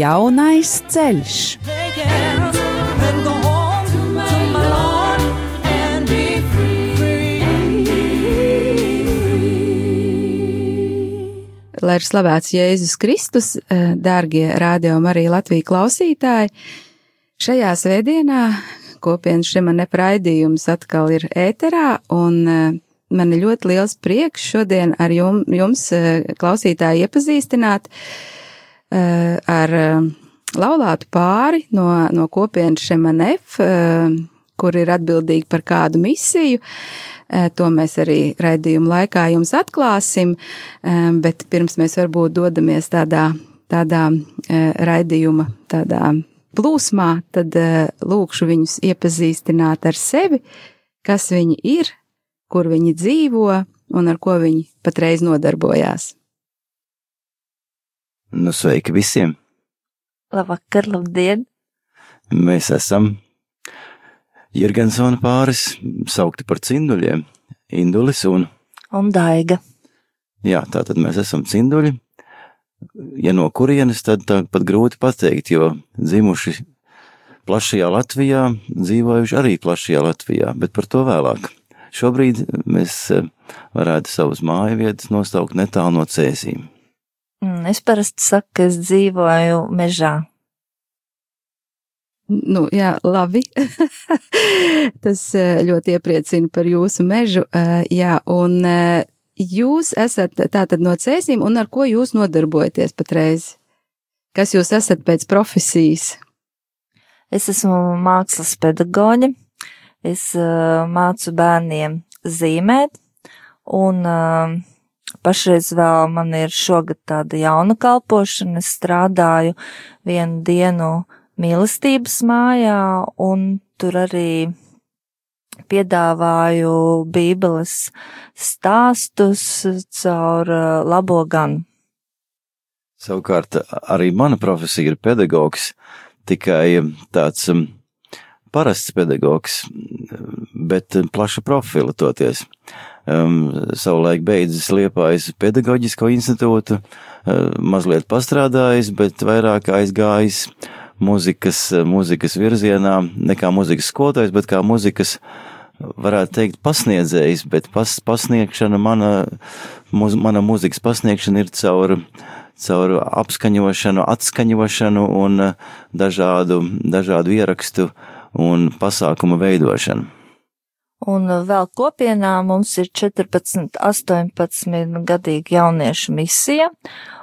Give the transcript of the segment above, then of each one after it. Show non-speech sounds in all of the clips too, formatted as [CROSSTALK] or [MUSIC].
Jaunais ceļš. Lai ir slavēts Jēzus Kristus, eh, dārgie radio arī Latvijas klausītāji, šajā svētdienā kopienas šim nepraidījums atkal ir ēterā, un eh, man ir ļoti liels prieks šodien ar jums, jums eh, klausītāji iepazīstināt ar laulātu pāri no, no kopienas Šemanef, kur ir atbildīgi par kādu misiju. To mēs arī raidījuma laikā jums atklāsim, bet pirms mēs varbūt dodamies tādā, tādā raidījuma, tādā plūsmā, tad lūkšu viņus iepazīstināt ar sevi, kas viņi ir, kur viņi dzīvo un ar ko viņi patreiz nodarbojās. Nu, sveiki visiem! Labvakar, labdien! Mēs esam Jirgensona pāris, saukti par cinduļiem, Indulis un... Un Daiga. Jā, tā tad mēs esam cinduļi. Ja no kurienes, tad tā pat grūti pateikt, jo dzimuši plašajā Latvijā, dzīvojuši arī plašajā Latvijā, bet par to vēlāk. Šobrīd mēs eh, varētu savus māju vietas nostaukt netālu no cēsīm. Mm, es parasti saku, ka es dzīvoju mežā. Nu, jā, labi. [LAUGHS] Tas eh, ļoti iepriecina par jūsu mežu. Eh, jā, un eh, jūs esat tātad no cēsīm, un ar ko jūs nodarbojaties patreiz? Kas jūs esat pēc profesijas? Es esmu mākslas pedagoģe. Es mācu bērniem zīmēt, un uh, Pašreiz vēl man ir šogad tāda jauna kalpošana. Es strādāju vienu dienu mīlestības mājā, un tur arī piedāvāju Bībeles stāstus caur labo ganu. Savukārt arī mana profesija ir pedagogs, tikai tāds parasts pedagogs, bet plaša profila toties um, savulaik beidzis Liepājas pedagoģisko institūtu, uh, mazliet pastrādājis, bet vairāk aizgājis muzikas, muzikas virzienā, ne kā muzikas skolotājs, bet kā muzikas, varētu teikt, pasniedzējs, bet pas, pasniegšana, mana, muz, mana muzikas pasniegšana ir caur, caur apskaņošanu, atskaņošanu un dažādu, dažādu ierakstu un pasākumu veidošanu. Un vēl kopienā mums ir 14, 18 gadīgi jauniešu misija.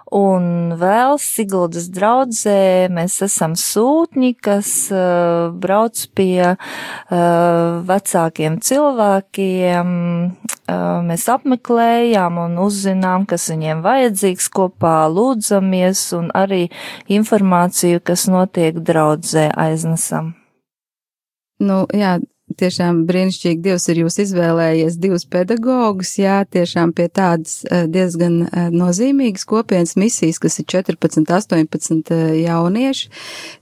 Un vēl Siguldas draudzē mēs esam sūtņi, kas uh, brauc pie uh, vecākiem cilvēkiem. Uh, mēs apmeklējām un uzzinām, kas viņiem vajadzīgs kopā, lūdzamies un arī informāciju, kas notiek draudzē aiznesam. Nu, jā, tiešām brīnišķīgi Dievs ir jūs izvēlējies divus pedagogus, jā, tiešām pie tādas eh, diezgan eh, nozīmīgas kopienas misijas, kas ir 14, 18 eh, jaunieši,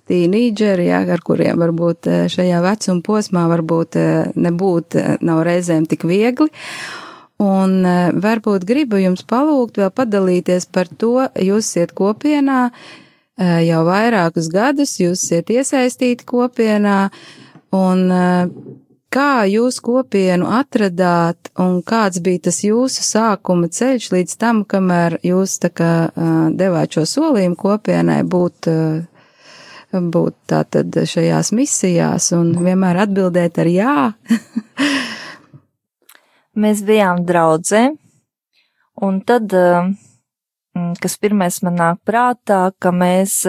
tīnīģeri, jā, ar kuriem varbūt šajā vecuma posmā varbūt nebūt, nav reizēm tik viegli. Un varbūt gribu jums palūgt vēl padalīties par to, jūs iet kopienā jau vairākus gadus, jūs iet iesaistīti kopienā, Un kā jūs kopienu atradāt un kāds bija tas jūsu sākuma ceļš līdz tam, kamēr jūs tā kā devāt šo solījumu kopienai būt, būt tātad šajās misijās un vienmēr atbildēt ar jā? [LAUGHS] Mēs bijām draudzē, un tad, kas pirmais man nāk prātā, ka mēs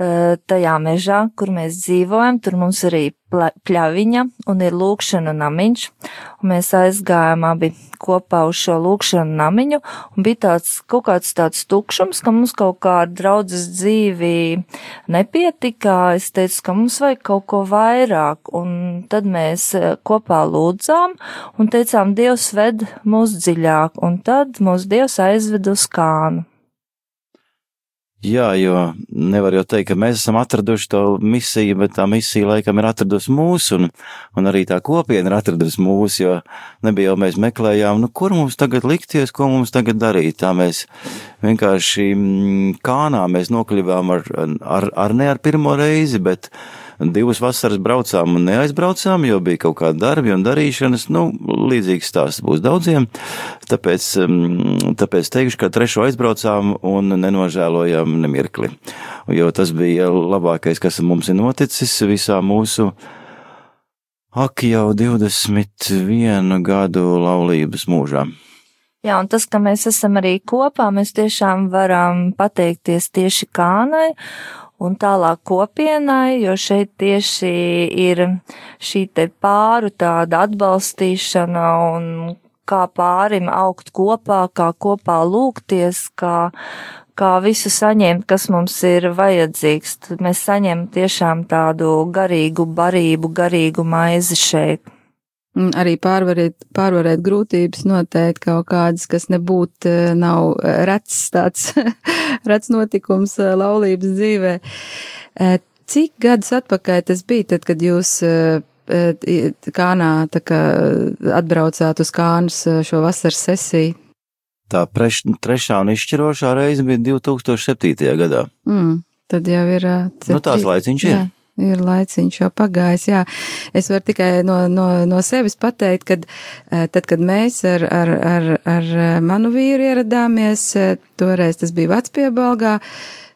tajā mežā, kur mēs dzīvojam, tur mums arī pļaviņa un ir lūkšana namiņš, un mēs aizgājām abi kopā uz šo lūkšanu namiņu, un bija tāds kaut kāds tāds tukšums, ka mums kaut kā ar draudzes dzīvi nepietika, es teicu, ka mums vajag kaut ko vairāk, un tad mēs kopā lūdzām un teicām, Dievs ved mūs dziļāk, un tad mūs Dievs aizved uz kānu. Jā, jo nevar jau teikt, ka mēs esam atraduši to misiju, bet tā misija laikam ir atradusi mūsu, un, un arī tā kopiena ir atradusi mūsu, jo nebija jau mēs meklējām, nu, kur mums tagad likties, ko mums tagad darīt. Tā mēs vienkārši mm, kānā mēs nokļuvām ar, ar, ar ne ar pirmo reizi, bet divas vasaras braucām un neaizbraucām, jo bija kaut kādi darbi un darīšanas. Nu, līdzīgs stāsts būs daudziem. Tāpēc, mm, tāpēc teikšu, ka trešo aizbraucām un nenožēlojām nemirkli. Jo tas bija labākais, kas mums ir noticis visā mūsu. Ak, jau 21 gadu laulības mūžā. Jā, un tas, ka mēs esam arī kopā, mēs tiešām varam pateikties tieši Kānai un tālāk kopienai, jo šeit tieši ir šī te pāru tāda atbalstīšana un kā pārim augt kopā, kā kopā lūgties, kā, kā visu saņemt, kas mums ir vajadzīgs. Tad mēs saņemam tiešām tādu garīgu barību, garīgu maizi šeit. Arī pārvarēt, pārvarēt grūtības noteikti kaut kādas, kas nebūtu eh, nav eh, rets tāds, [LAUGHS] rets notikums eh, laulības dzīvē. Cik gadus atpakaļ tas bija, tad, kad jūs Kānā tā kā atbraucāt uz Kānas šo vasaras sesiju? Tā preš, trešā un izšķirošā reize bija 2007. gadā. Mm, tad jau ir. Cep, nu, tās laiciņš ir. Jā ir laiciņš jau pagājis, jā. Es varu tikai no, no, no sevis pateikt, kad tad, kad mēs ar, ar, ar, ar manu vīru ieradāmies, toreiz tas bija Vecpiebalgā, Eh,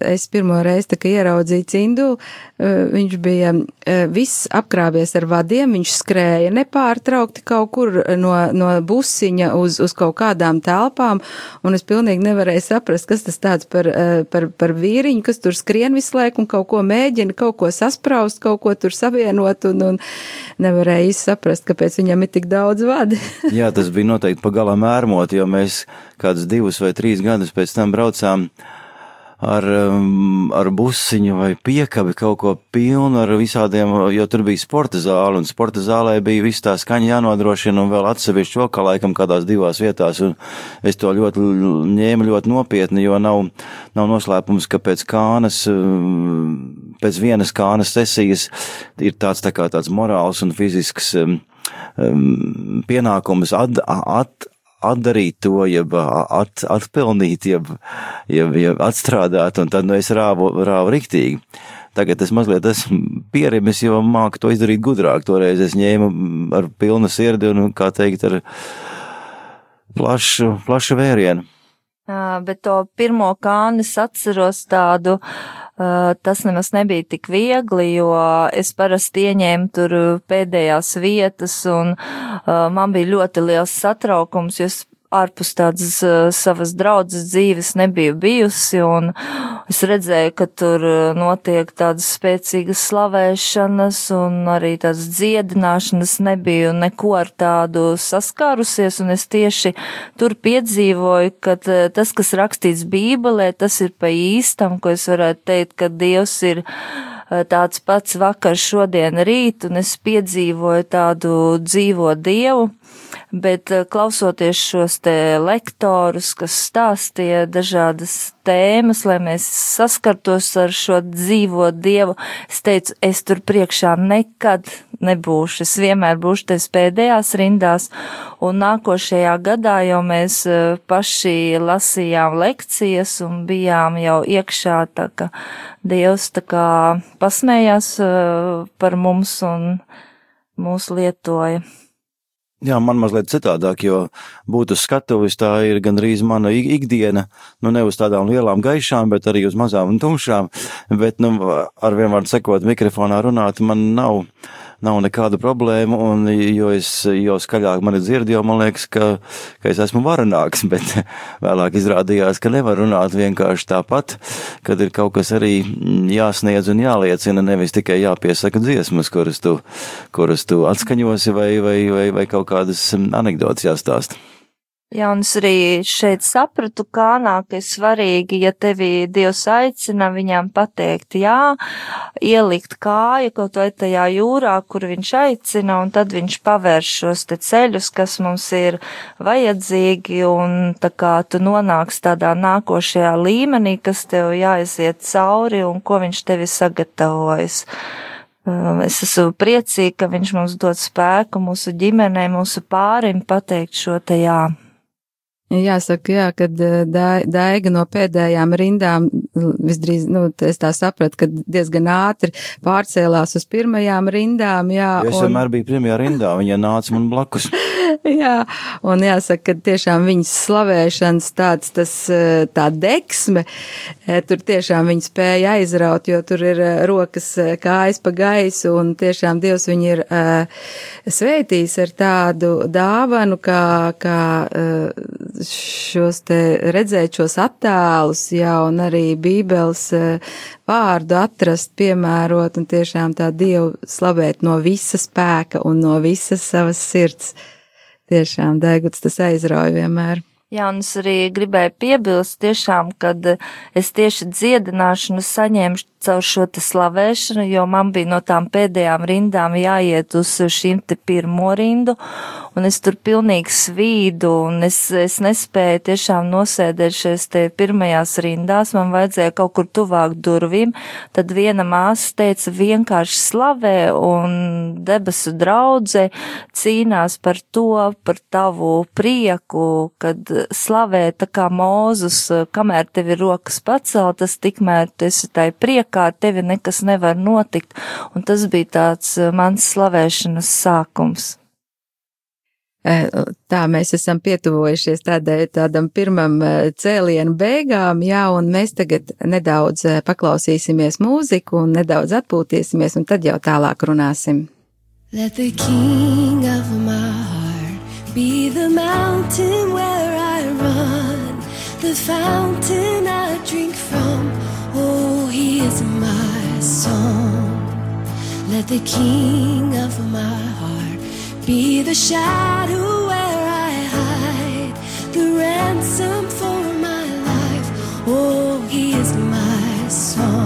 es pirmo reizi tā kā ieraudzīju cindu, eh, viņš bija eh, viss apkrāpies ar vadiem, viņš skrēja nepārtraukti kaut kur no, no busiņa uz, uz kaut kādām telpām, un es pilnīgi nevarēju saprast, kas tas tāds par, par, par vīriņu, kas tur skrien visu laiku un kaut ko mēģina, kaut ko saspraust, kaut ko tur savienot, un, un nevarēju saprast, kāpēc viņam ir tik daudz vadi. [LAUGHS] Jā, tas bija noteikti pagalām ērmot, jo mēs kādus divus vai trīs gadus pēc tam braucām ar, um, ar busiņu vai piekabi kaut ko pilnu ar visādiem, jo tur bija sporta zāle, un sporta zālē bija viss tā skaņa jānodrošina, un vēl atsevišķi vēl kā laikam kādās divās vietās, un es to ļoti ņēmu ļoti nopietni, jo nav, nav noslēpums, ka pēc kānas, um, pēc vienas kānas sesijas ir tāds tā kā tāds morāls un fizisks um, pienākums at, at, atdarīt to, jeb at, atpelnīt, jeb, jeb, jeb atstrādāt, un tad nu, es rāvu, rāvu riktīgi. Tagad es mazliet esmu pierimis, jo māku to izdarīt gudrāk. Toreiz es ņēmu ar pilnu sirdi un, kā teikt, ar plašu, plašu vērienu. Bet to pirmo kāni es atceros tādu, uh, tas nemaz nebija tik viegli, jo es parasti ieņēmu tur pēdējās vietas un uh, man bija ļoti liels satraukums, jo es ārpus tādas uh, savas draudzes dzīves nebiju bijusi, un es redzēju, ka tur notiek tādas spēcīgas slavēšanas un arī tādas dziedināšanas nebiju neko ar tādu saskārusies, un es tieši tur piedzīvoju, ka tas, kas rakstīts Bībelē, tas ir pa īstam, ko es varētu teikt, ka Dievs ir tāds pats vakar, šodien, rīt, un es piedzīvoju tādu dzīvo Dievu, bet eh, klausoties šos te lektorus, kas stāstīja dažādas tēmas, lai mēs saskartos ar šo dzīvo dievu, es teicu, es tur priekšā nekad nebūšu, es vienmēr būšu tes pēdējās rindās, un nākošajā gadā jau mēs eh, paši lasījām lekcijas un bijām jau iekšā, tā ka Dievs tā kā pasmējās eh, par mums un mūs lietoja. Jā, man mazliet citādāk, jo būt uz skatuves tā ir gandrīz mana ikdiena, nu ne uz tādām lielām gaišām, bet arī uz mazām un tumšām, bet, nu, ar vienvārdu sekot mikrofonā runāt, man nav nav nekāda problēma, un jo es, jo skaļāk mani dzird, jo man liekas, ka, ka es esmu varenāks, [LAUGHS] bet vēlāk izrādījās, ka nevar runāt vienkārši tāpat, kad ir kaut kas arī jāsniedz un jāliecina, nevis tikai jāpiesaka dziesmas, kuras tu, kuras tu atskaņosi vai, vai, vai, vai kaut kādas anekdotas jāstāst. Jā, un es arī šeit sapratu, kā nāk ir svarīgi, ja tevi Dievs aicina viņām pateikt jā, ielikt kāju kaut vai tajā jūrā, kur viņš aicina, un tad viņš pavērš šos te ceļus, kas mums ir vajadzīgi, un tā kā tu nonāks tādā nākošajā līmenī, kas tev jāiziet cauri, un ko viņš tevi sagatavojas. Um, es esmu priecīga, ka viņš mums dod spēku mūsu ģimenei, mūsu pārim pateikt šo te jā. Jāsaka, jā, kad eh, daiga no pēdējām rindām visdrīz, nu, es tā sapratu, ka diezgan ātri pārcēlās uz pirmajām rindām, jā. Jo es un... vienmēr biju pirmajā rindā, viņa nāca man blakus. [LAUGHS] [LAUGHS] jā, un jāsaka, ka tiešām viņas slavēšanas tāds, tas, eh, tā deksme, eh, tur tiešām viņa spēja aizraut, jo tur ir rokas kājas pa gaisu, un tiešām Dievs viņu ir sveitījis ar tādu dāvanu, kā, kā šos te redzēt šos attēlus, jā, un arī bībeles vārdu atrast, piemērot un tiešām tā Dievu slavēt no visa spēka un no visas savas sirds. Tiešām deguts tas aizrauja vienmēr. Jā, un es arī gribēju piebilst tiešām, kad es tieši dziedināšanu saņēmu caur šo te slavēšanu, jo man bija no tām pēdējām rindām jāiet uz šīm te pirmo rindu, un es tur pilnīgi svīdu, un es, es nespēju tiešām nosēdēt šeit te pirmajās rindās, man vajadzēja kaut kur tuvāk durvīm, tad viena māsa teica vienkārši slavē, un debesu draudze cīnās par to, par tavu prieku, kad slavē tā kā mūzus, kamēr tev ir rokas paceltas, tikmēr tu esi tai priekā, tevi nekas nevar notikt, un tas bija tāds mans slavēšanas sākums. Eh, tā mēs esam pietuvojušies tādai, tādam pirmam eh, cēlienu beigām, jā, un mēs tagad nedaudz eh, paklausīsimies mūziku un nedaudz atpūtīsimies, un tad jau tālāk runāsim. Let the king of my heart be the mountain where I run, the fountain I drink from, oh, he is my song. Let the king of my heart Be the shadow where I hide, the ransom for my life. Oh, He is my song.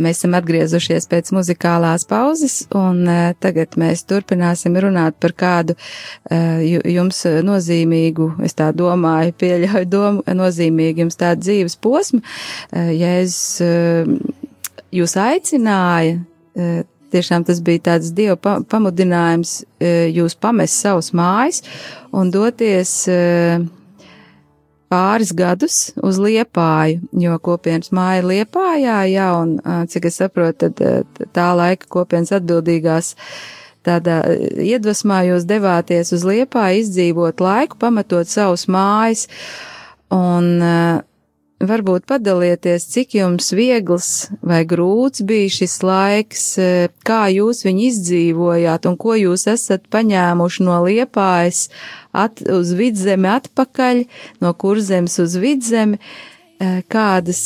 Mēs esam atgriezušies pēc muzikālās pauzes, un tagad mēs turpināsim runāt par kādu jums nozīmīgu, es tā domāju, pieļauju domu, nozīmīgu jums tādu dzīves posmu. Jēzus jūs aicināja, tiešām tas bija tāds dieva pamudinājums jūs pamest savus mājas un doties pāris gadus uz Liepāju, jo kopienas māja Liepājā, jā, un cik es saprotu, tad tā laika kopienas atbildīgās tādā iedvesmā jūs devāties uz Liepāju izdzīvot laiku, pamatot savus mājas, un varbūt padalieties, cik jums viegls vai grūts bija šis laiks, kā jūs viņu izdzīvojāt un ko jūs esat paņēmuši no liepājas at, uz vidzemi atpakaļ, no kurzemes uz vidzemi, kādas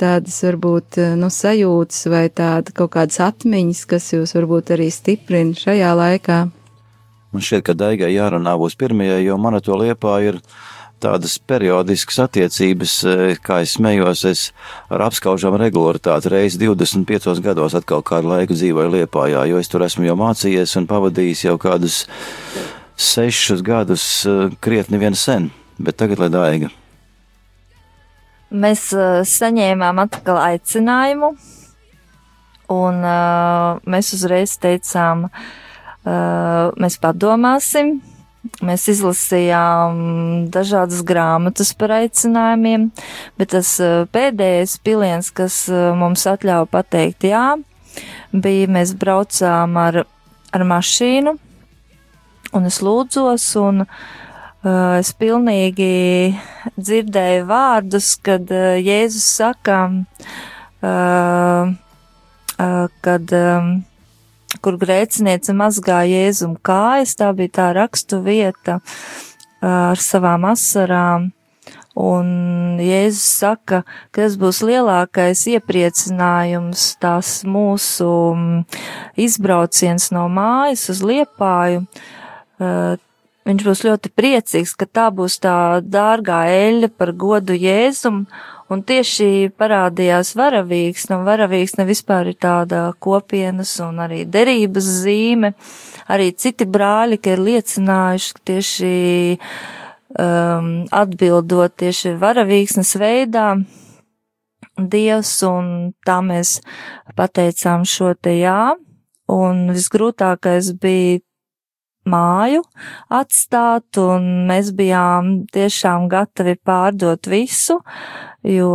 tādas varbūt, nu, sajūtas vai tāda kaut kādas atmiņas, kas jūs varbūt arī stiprina šajā laikā. Man šķiet, ka Daigai jārunā būs pirmajai, jo mana to liepā ir tādas periodiskas attiecības, e, kā es smējos, es ar apskaužam regularitāti reizi 25 gados atkal kādu laiku dzīvoju Liepājā, jo es tur esmu jau mācījies un pavadījis jau kādus sešus gadus e, krietni vien sen, bet tagad lai daiga. Mēs uh, saņēmām atkal aicinājumu, un mēs uzreiz teicām, mēs padomāsim, Mēs izlasījām dažādas grāmatas par aicinājumiem, bet tas eh, pēdējais piliens, kas eh, mums atļāva pateikt jā, bija mēs braucām ar, ar mašīnu, un es lūdzos, un uh, es pilnīgi dzirdēju vārdus, kad uh, Jēzus saka, uh, uh, kad. Um, kur grēciniece mazgā Jēzum kājas, tā bija tā rakstu vieta ar savām asarām. Un Jēzus saka, ka tas būs lielākais iepriecinājums, tās mūsu izbrauciens no mājas uz liepāju. Viņš būs ļoti priecīgs, ka tā būs tā dārgā eļļa par godu Jēzum, Un tieši parādījās varavīksne, un varavīksne vispār ir tāda kopienas un arī derības zīme. Arī citi brāļi, ka ir liecinājuši, ka tieši um, atbildot tieši varavīksnes veidā, Dievs, un tā mēs pateicām šo te jā, un visgrūtākais bija māju atstāt, un mēs bijām tiešām gatavi pārdot visu, jo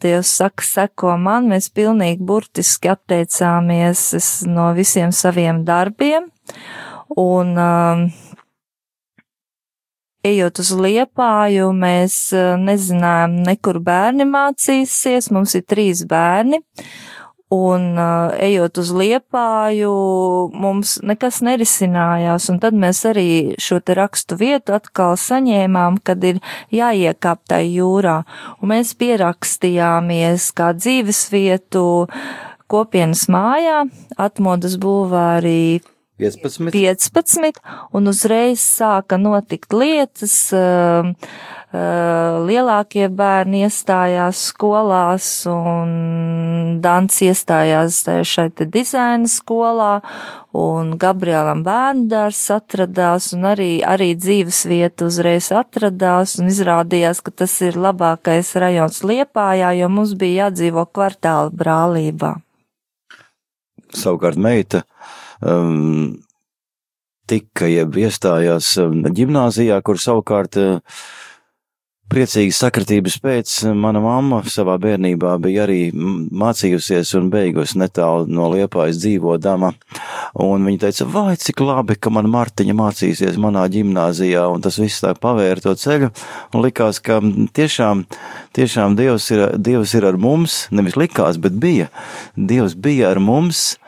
Dievs saka, seko man, mēs pilnīgi burtiski atteicāmies no visiem saviem darbiem, un um, ejot uz liepāju, mēs uh, nezinājām, nekur bērni mācīsies, mums ir trīs bērni, Un uh, ejot uz liepāju, mums nekas nerisinājās, un tad mēs arī šo te rakstu vietu atkal saņēmām, kad ir jāiekāp tai jūrā, un mēs pierakstījāmies kā dzīves vietu kopienas mājā, atmodas bulvārī 15. 15, un uzreiz sāka notikt lietas, uh, lielākie bērni iestājās skolās un Dans iestājās šai te dizaina skolā un Gabrielam bērndārs atradās un arī, arī dzīves vieta uzreiz atradās un izrādījās, ka tas ir labākais rajons Liepājā, jo mums bija jādzīvo kvartāla brālībā. Savukārt meita um, tika jeb iestājās um, ģimnāzijā, kur savukārt uh, Priecīgas sakritības pēc mana mamma savā bērnībā bija arī mācījusies un beigusi netālu no liepājas dzīvodama. Un viņa teica, vai cik labi, ka man Martiņa mācīsies manā ģimnāzijā, un tas viss tā pavēra to ceļu. Un likās, ka tiešām, tiešām Dievs ir, Dievs ir ar mums, nevis likās, bet bija. Dievs bija ar mums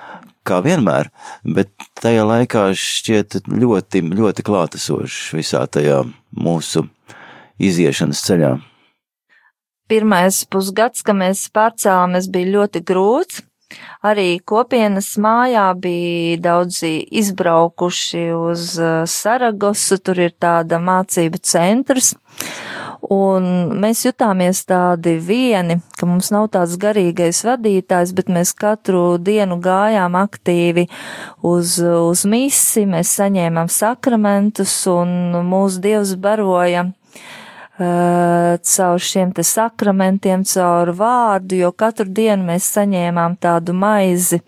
kā vienmēr, bet tajā laikā šķiet ļoti, ļoti klātesošs visā tajā mūsu iziešanas ceļā? Pirmais pusgads, kad mēs pārcēlāmies, bija ļoti grūts. Arī kopienas mājā bija daudzi izbraukuši uz uh, Saragosu, tur ir tāda mācība centrs. Un mēs jutāmies tādi vieni, ka mums nav tāds garīgais vadītājs, bet mēs katru dienu gājām aktīvi uz, uz misi, mēs saņēmām sakramentus un mūsu Dievs baroja caur šiem te sakramentiem, caur vārdu, jo katru dienu mēs saņēmām tādu maizi,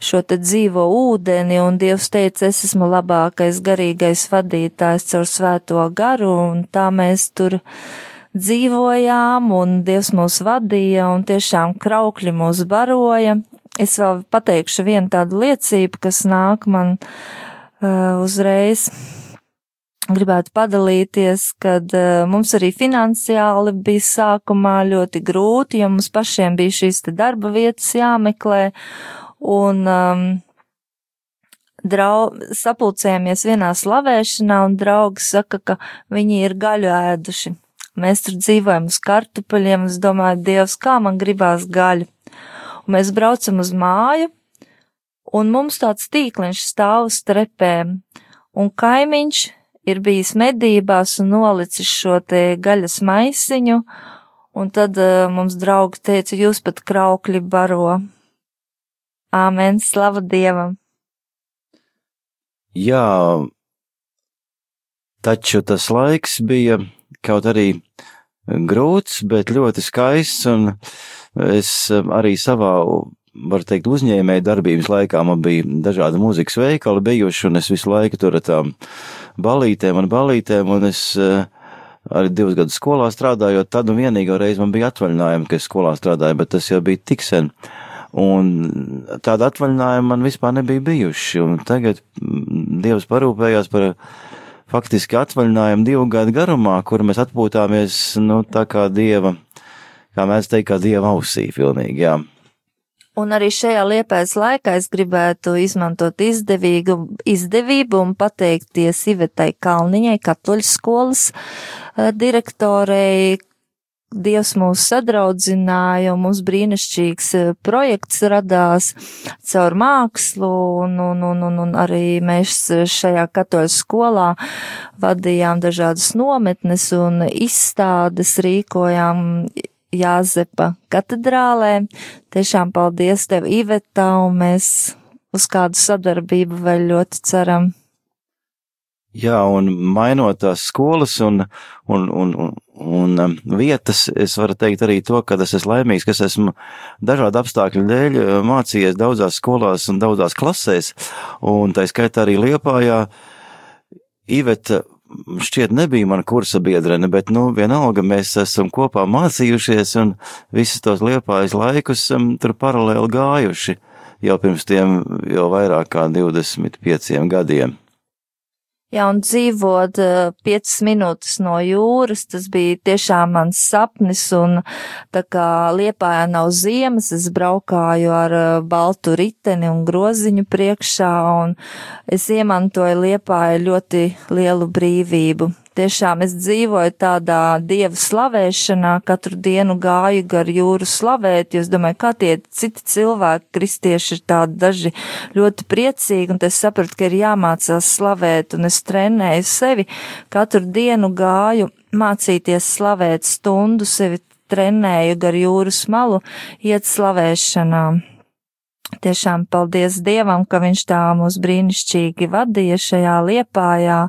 šo te dzīvo ūdeni, un Dievs teica, es esmu labākais garīgais vadītājs caur svēto garu, un tā mēs tur dzīvojām, un Dievs mūs vadīja, un tiešām kraukļi mūs baroja. Es vēl pateikšu vienu tādu liecību, kas nāk man uh, uzreiz gribētu padalīties, kad uh, mums arī finansiāli bija sākumā ļoti grūti, jo mums pašiem bija šīs te darba vietas jāmeklē, un um, drau, sapulcējamies vienā slavēšanā, un draugi saka, ka viņi ir gaļu ēduši. Mēs tur dzīvojam uz kartupeļiem, es domāju, Dievs, kā man gribās gaļu. Un mēs braucam uz māju, un mums tāds tīkliņš stāv uz trepēm, un kaimiņš ir bijis medībās un nolicis šo te gaļas maisiņu, un tad uh, mums draugi teica, jūs pat kraukļi baro. Āmen, slava Dievam! Jā, taču tas laiks bija kaut arī grūts, bet ļoti skaists, un es arī savā, var teikt, uzņēmēju darbības laikā man bija dažādi mūzikas veikali bijuši, un es visu laiku tur ar tām balītēm un balītēm, un es arī divus gadus skolā strādājot, tad un vienīgo reizi man bija atvaļinājumi, ka es skolā strādāju, bet tas jau bija tik sen. Un tāda atvaļinājuma man vispār nebija bijuši, un tagad mm, Dievs parūpējās par faktiski atvaļinājumu divu gadu garumā, kur mēs atpūtāmies, nu, tā kā Dieva, kā mēs teikt, kā Dieva ausī, pilnīgi, jā. Un arī šajā liepais laikā es gribētu izmantot izdevīgu, izdevību un pateikties Ivetai Kalniņai, katoļu skolas eh, direktorei, Dievs mūs sadraudzināja, un mums brīnišķīgs eh, projekts radās caur mākslu, un, un, un, un, un arī mēs šajā katoļu skolā vadījām dažādas nometnes un izstādes rīkojām Jāzepa katedrālē. Tiešām paldies tev, Iveta, un mēs uz kādu sadarbību vēl ļoti ceram. Jā, un mainot tās skolas un, un, un, un, un um, vietas, es varu teikt arī to, ka es esmu laimīgs, ka es esmu dažādu apstākļu dēļ uh, mācījies daudzās skolās un daudzās klasēs, un tā skaitā arī Liepājā. Iveta šķiet nebija mana kursa biedrene, bet, nu, vienalga mēs esam kopā mācījušies un visus tos Liepājas laikus um, tur paralēli gājuši jau pirms tiem jau vairāk kā 25 gadiem. Jā, un dzīvot uh, piecas minūtes no jūras, tas bija tiešām mans sapnis, un tā kā Liepājā nav ziemas, es braukāju ar uh, baltu riteni un groziņu priekšā, un es iemantoju Liepāju ļoti lielu brīvību tiešām es dzīvoju tādā dievu slavēšanā, katru dienu gāju gar jūru slavēt, jo es domāju, kā tie citi cilvēki, kristieši ir tādi daži ļoti priecīgi, un es sapratu, ka ir jāmācās slavēt, un es trenēju sevi, katru dienu gāju mācīties slavēt stundu, sevi trenēju gar jūras malu, iet slavēšanā. Tiešām paldies Dievam, ka Viņš tā mūs brīnišķīgi vadīja šajā liepājā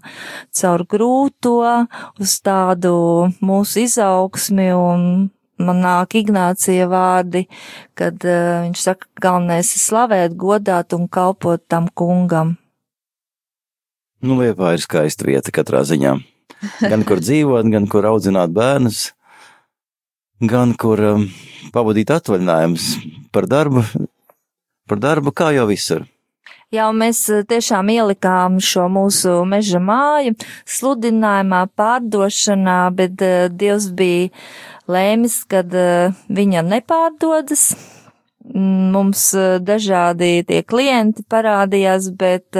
caur grūto uz tādu mūsu izaugsmi un man nāk Ignācija vārdi, kad uh, viņš saka, galvenais ir slavēt, godāt un kalpot tam kungam. Nu, Liepā ir skaista vieta katrā ziņā. Gan kur dzīvot, gan kur audzināt bērnus, gan kur um, pavadīt atvaļinājumus par darbu, par darbu, kā jau visur. Jā, mēs eh, tiešām ielikām šo mūsu meža māju sludinājumā, pārdošanā, bet uh, Dievs bija lēmis, kad uh, viņa nepārdodas. Mums dažādi tie klienti parādījās, bet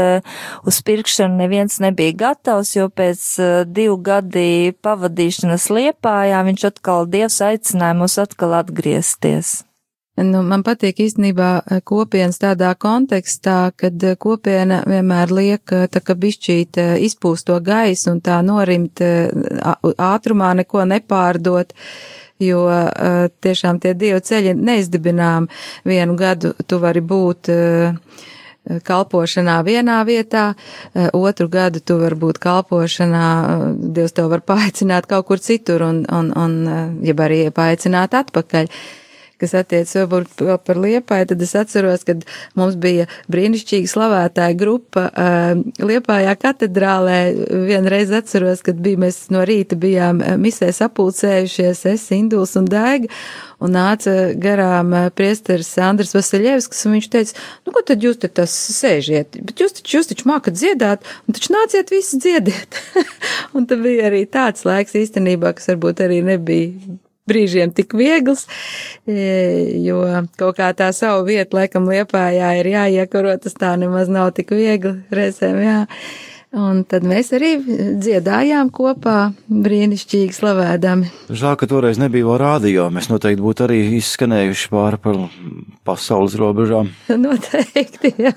uz pirkšanu neviens nebija gatavs, jo pēc divu gadi pavadīšanas liepājā viņš atkal Dievs aicināja mūs atkal atgriezties. Nu, man patīk īstenībā eh, kopienas tādā kontekstā, kad eh, kopiena vienmēr liek eh, tā kā bišķīt izpūst to gaisu un tā norimt ātrumā neko nepārdot, jo tiešām tie dievu ceļi neizdibinām. Vienu gadu, tu vari būt kalpošanā vienā vietā, otru gadu tu vari būt kalpošanā, Dievs tev var paaicināt kaut kur citur un, un, un jeb arī paaicināt atpakaļ kas attiec varbūt vēl par Liepāju, tad es atceros, kad mums bija brīnišķīga slavētāja grupa uh, Liepājā katedrālē. Vienreiz atceros, kad bija, mēs no rīta bijām misē sapulcējušies, es, Induls un Daiga, un nāca garām priesteris Andris Vasiljevskis, un viņš teica, nu, ko tad jūs te tas sēžiet, bet jūs taču, jūs taču mākat dziedāt, un taču nāciet visi dziediet. [LAUGHS] un tad bija arī tāds laiks īstenībā, kas varbūt arī nebija brīžiem tik viegls, e, jo kaut kā tā savu vietu laikam liepājā ir jāiekaro, tas tā nemaz nav tik viegli reizēm, jā. Un tad mēs arī dziedājām kopā, brīnišķīgi slavēdami. Žēl, ka toreiz nebija vēl rādio. Mēs noteikti būtu arī izskanējuši pāri par pasaules robežām. [LAUGHS] noteikti, jā.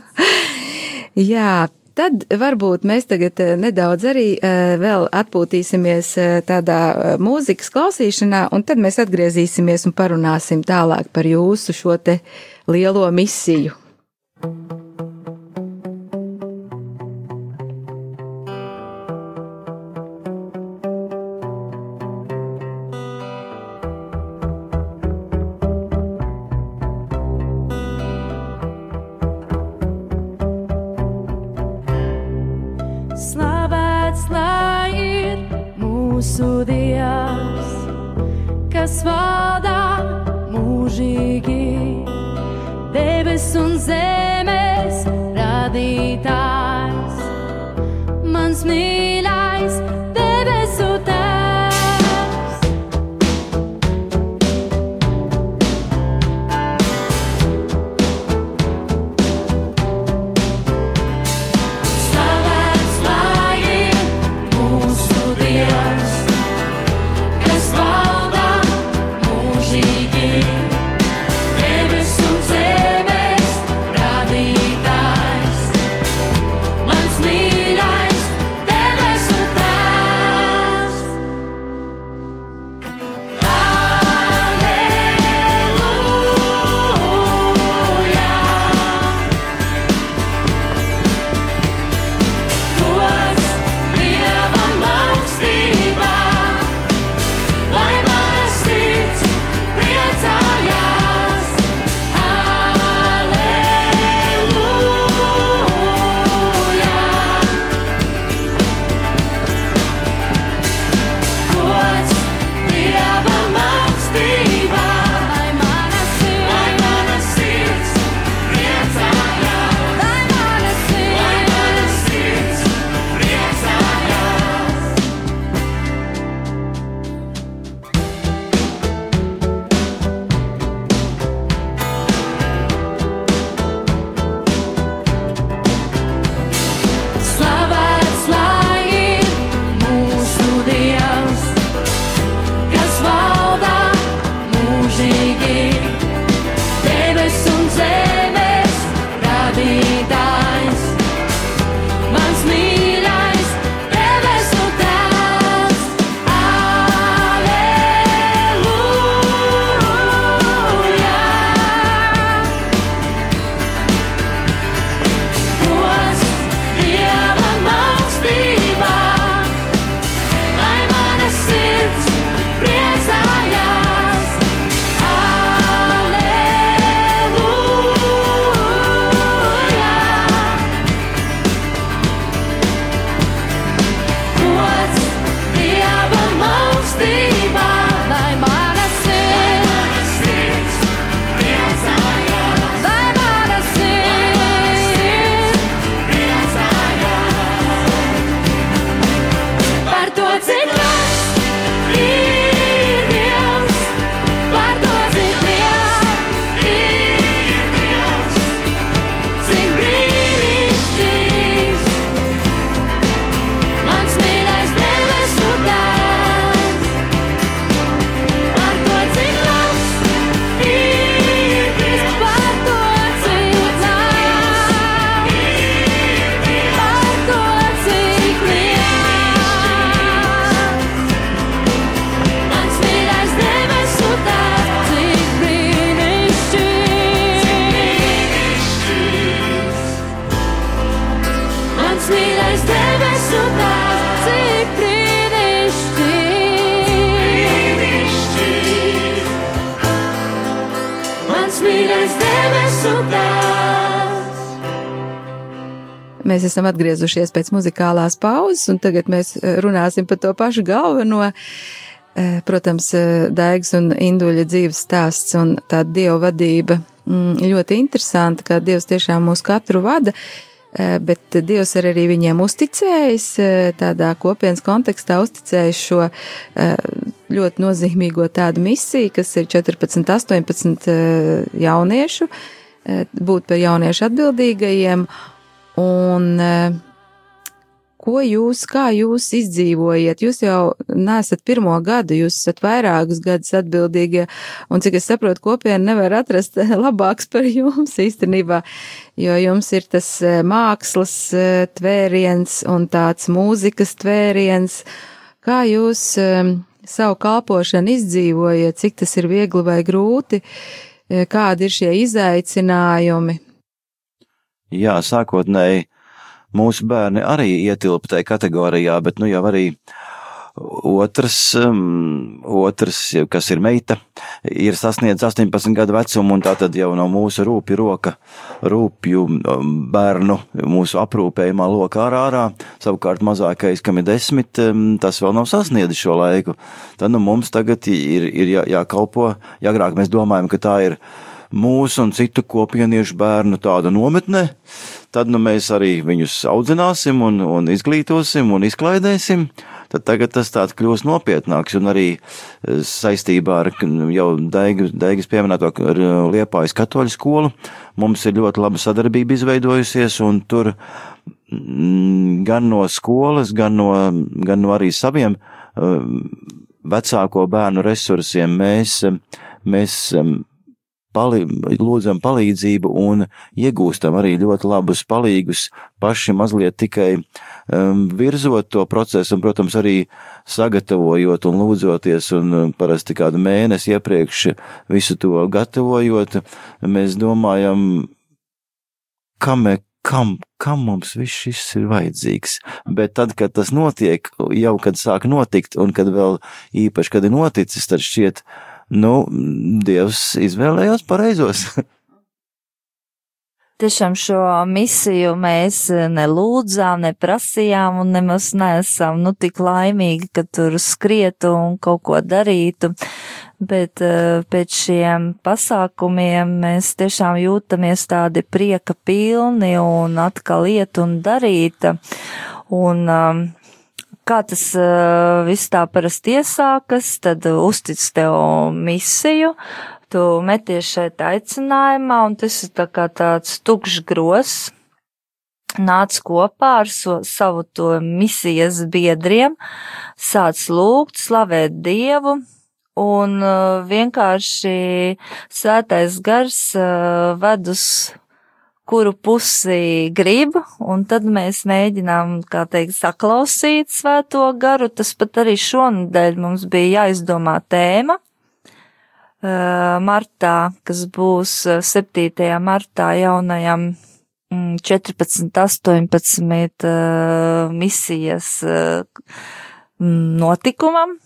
Jā, Tad varbūt mēs tagad eh, nedaudz arī eh, vēl atpūtīsimies eh, tādā mūzikas klausīšanā, un tad mēs atgriezīsimies un parunāsim tālāk par jūsu šo te lielo misiju. Thank you. su Mēs esam atgriezušies pēc muzikālās pauzes, un tagad mēs eh, runāsim par to pašu galveno. Eh, Protams, eh, Daigs un Induļa dzīves stāsts un tā dieva vadība mm, ļoti interesanti, kā Dievs tiešām mūs katru vada, bet Dievs ir arī viņiem uzticējis, tādā kopienas kontekstā uzticējis šo ļoti nozīmīgo tādu misiju, kas ir 14, 18 eh, jauniešu, būt par jauniešu atbildīgajiem, un eh, ko jūs, kā jūs izdzīvojat? Jūs jau nesat pirmo gadu, jūs esat vairākus gadus atbildīgie, un cik es saprotu, kopiena nevar atrast labāks par jums īstenībā, jo jums ir tas eh, mākslas tvēriens un tāds mūzikas tvēriens. Kā jūs savu kalpošanu izdzīvojat, cik tas ir viegli vai grūti, kādi ir šie izaicinājumi? Jā, sākotnēji mūsu bērni arī ietilpa tajā kategorijā, bet nu jau arī otrs, um, otrs, kas ir meita, ir sasniedzis 18 gadu vecumu, un tā tad jau no mūsu rūpju roka, rūpju um, bērnu, mūsu aprūpējumā loka ārā, ārā. Savukārt mazākais, kam ir desmit, um, tas vēl nav sasniedzis šo laiku. Tad nu mums tagad ir, ir jā, jākalpo, ja agrāk mēs domājam, ka tā ir mūsu un citu kopieniešu bērnu tāda nometne, tad nu, mēs arī viņus audzināsim un, un izglītosim un izklaidēsim. Tad tagad tas tāds kļūst nopietnāks un arī eh, saistībā ar jau Daigas, pieminēto eh, Liepājas katoļu skolu mums ir ļoti laba sadarbība izveidojusies un tur mm, gan no skolas, gan no, gan no arī saviem um, vecāko bērnu resursiem mēs, mēs pali, lūdzam palīdzību un iegūstam arī ļoti labus palīgus paši mazliet tikai um, virzot to procesu un, protams, arī sagatavojot un lūdzoties un um, parasti kādu mēnesi iepriekš visu to gatavojot, mēs domājam, kam, kam, kam mums viss šis ir vajadzīgs. Bet tad, kad tas notiek, jau kad sāk notikt un kad vēl īpaši, kad ir noticis, tad šķiet, nu, Dievs izvēlējās pareizos. [LAUGHS] Tiešām šo misiju mēs nelūdzām, neprasījām un nemaz neesam nu tik laimīgi, ka tur skrietu un kaut ko darītu. Bet uh, pēc šiem pasākumiem mēs tiešām jūtamies tādi prieka pilni un atkal iet un darīt. Un um, kā tas uh, viss tā parasti iesākas, tad uztic tev misiju, tu meties šeit aicinājumā, un tas ir tā kā tāds tukšs gros. Nāc kopā ar so, savu to misijas biedriem, sāc lūgt, slavēt Dievu, un uh, vienkārši svētais gars uh, ved uz kuru pusi grib, un tad mēs mēģinām, kā teikt, saklausīt svēto garu. Tas pat arī šonadēļ mums bija jāizdomā tēma. Uh, martā, kas būs uh, 7. martā jaunajam mm, 14, 18 uh, misijas mm, notikumam,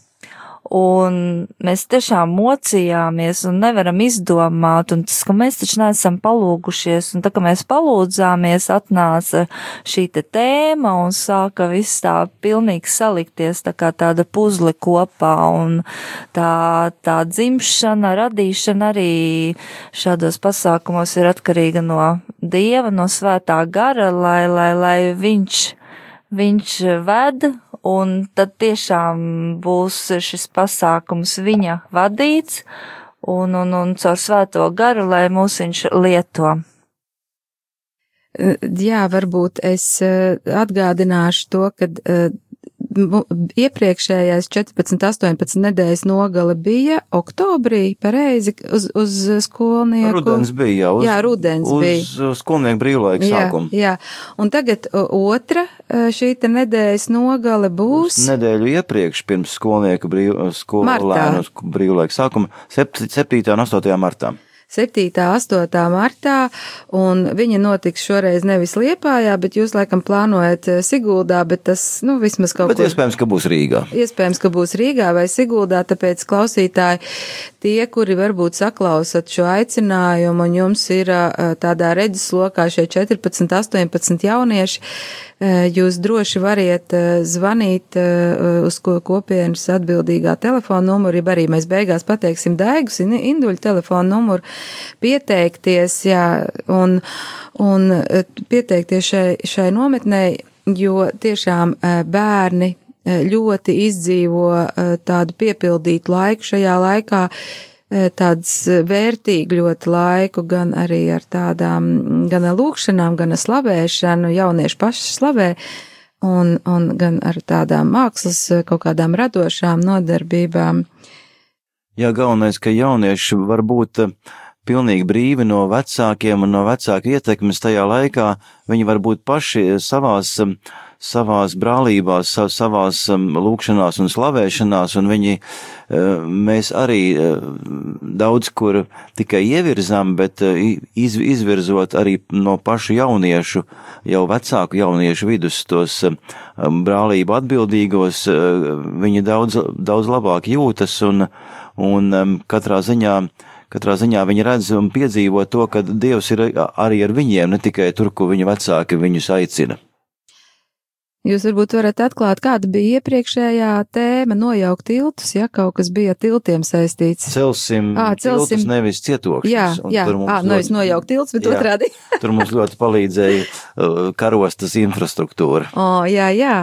Un mēs tiešām mocījāmies un nevaram izdomāt, un tas, ka mēs taču neesam palūgušies, un tā, ka mēs palūdzāmies, atnāca šī te tēma un sāka viss tā pilnīgi salikties tā kā tāda puzle kopā, un tā, tā dzimšana, radīšana arī šādos pasākumos ir atkarīga no Dieva, no svētā gara, lai, lai, lai viņš, viņš ved un tad tiešām būs šis pasākums viņa vadīts un, un, un caur svēto garu, lai mūs viņš lieto. Jā, varbūt es atgādināšu to, ka iepriekšējais 14, 18 nedēļas nogale bija oktobrī, pareizi, uz, uz skolnieku. Rudens bija jau. Uz, jā, rudens uz, bija. Uz skolnieku brīvlaika Jā, sākumu. jā, un tagad otra e, šī te nedēļas nogale būs. Nedēļu iepriekš, pirms skolnieku brīv, skolēnu brīvlaika sākuma, 7. un 8. martā. 7. 8. martā, un viņa notiks šoreiz nevis Liepājā, bet jūs laikam plānojat eh, Siguldā, bet tas, nu, vismaz kaut Bet kur. iespējams, ka būs Rīgā. Iespējams, ka būs Rīgā vai Siguldā, tāpēc klausītāji, tie, kuri varbūt saklausat šo aicinājumu, un jums ir ā, tādā redzeslokā šie 14, 18 jaunieši, jūs droši variet ā, zvanīt ā, uz ko kopienas atbildīgā telefona numuru, ja arī mēs beigās pateiksim Daigus in- induļu telefona numuru, pieteikties, jā, un, un pieteikties šai, šai nometnei, jo tiešām bērni eh, ļoti izdzīvo eh, tādu piepildītu laiku šajā laikā, eh, tāds eh, vērtīgu ļoti laiku, gan arī ar tādām, gan ar lūkšanām, gan ar slavēšanu, jaunieši paši slavē, un, un gan ar tādām mākslas, eh, kaut kādām radošām nodarbībām. Jā, galvenais, ka jaunieši var būt eh, pilnīgi brīvi no vecākiem un no vecāku ietekmes tajā laikā. Viņi var būt paši savās, em, savās brālībās, sa- savās em, lūkšanās un slavēšanās, un viņi, eh, mēs arī eh, daudz kur tikai ievirzām, bet eh, iz, izvirzot arī no pašu jauniešu, jau vecāku jauniešu vidus tos em, brālību atbildīgos, viņi daudz, daudz labāk jūtas un, un um, katrā ziņā, katrā ziņā viņi redz un piedzīvo to, ka Dievs ir arī ar viņiem, ne tikai tur, kur viņa vecāki viņus aicina. Jūs varbūt varat atklāt, kāda bija iepriekšējā tēma nojaukt tiltus, ja kaut kas bija tiltiem saistīts. Celsim, Ā, celsim- tiltus, nevis cietokšņus. Jā, un jā, tur mums ā, nu es ļoti- nojaukt tilts, bet Jā. otrādi. [LAUGHS] Tur mums ļoti palīdzēja uh, karostas infrastruktūra. O, jā, jā.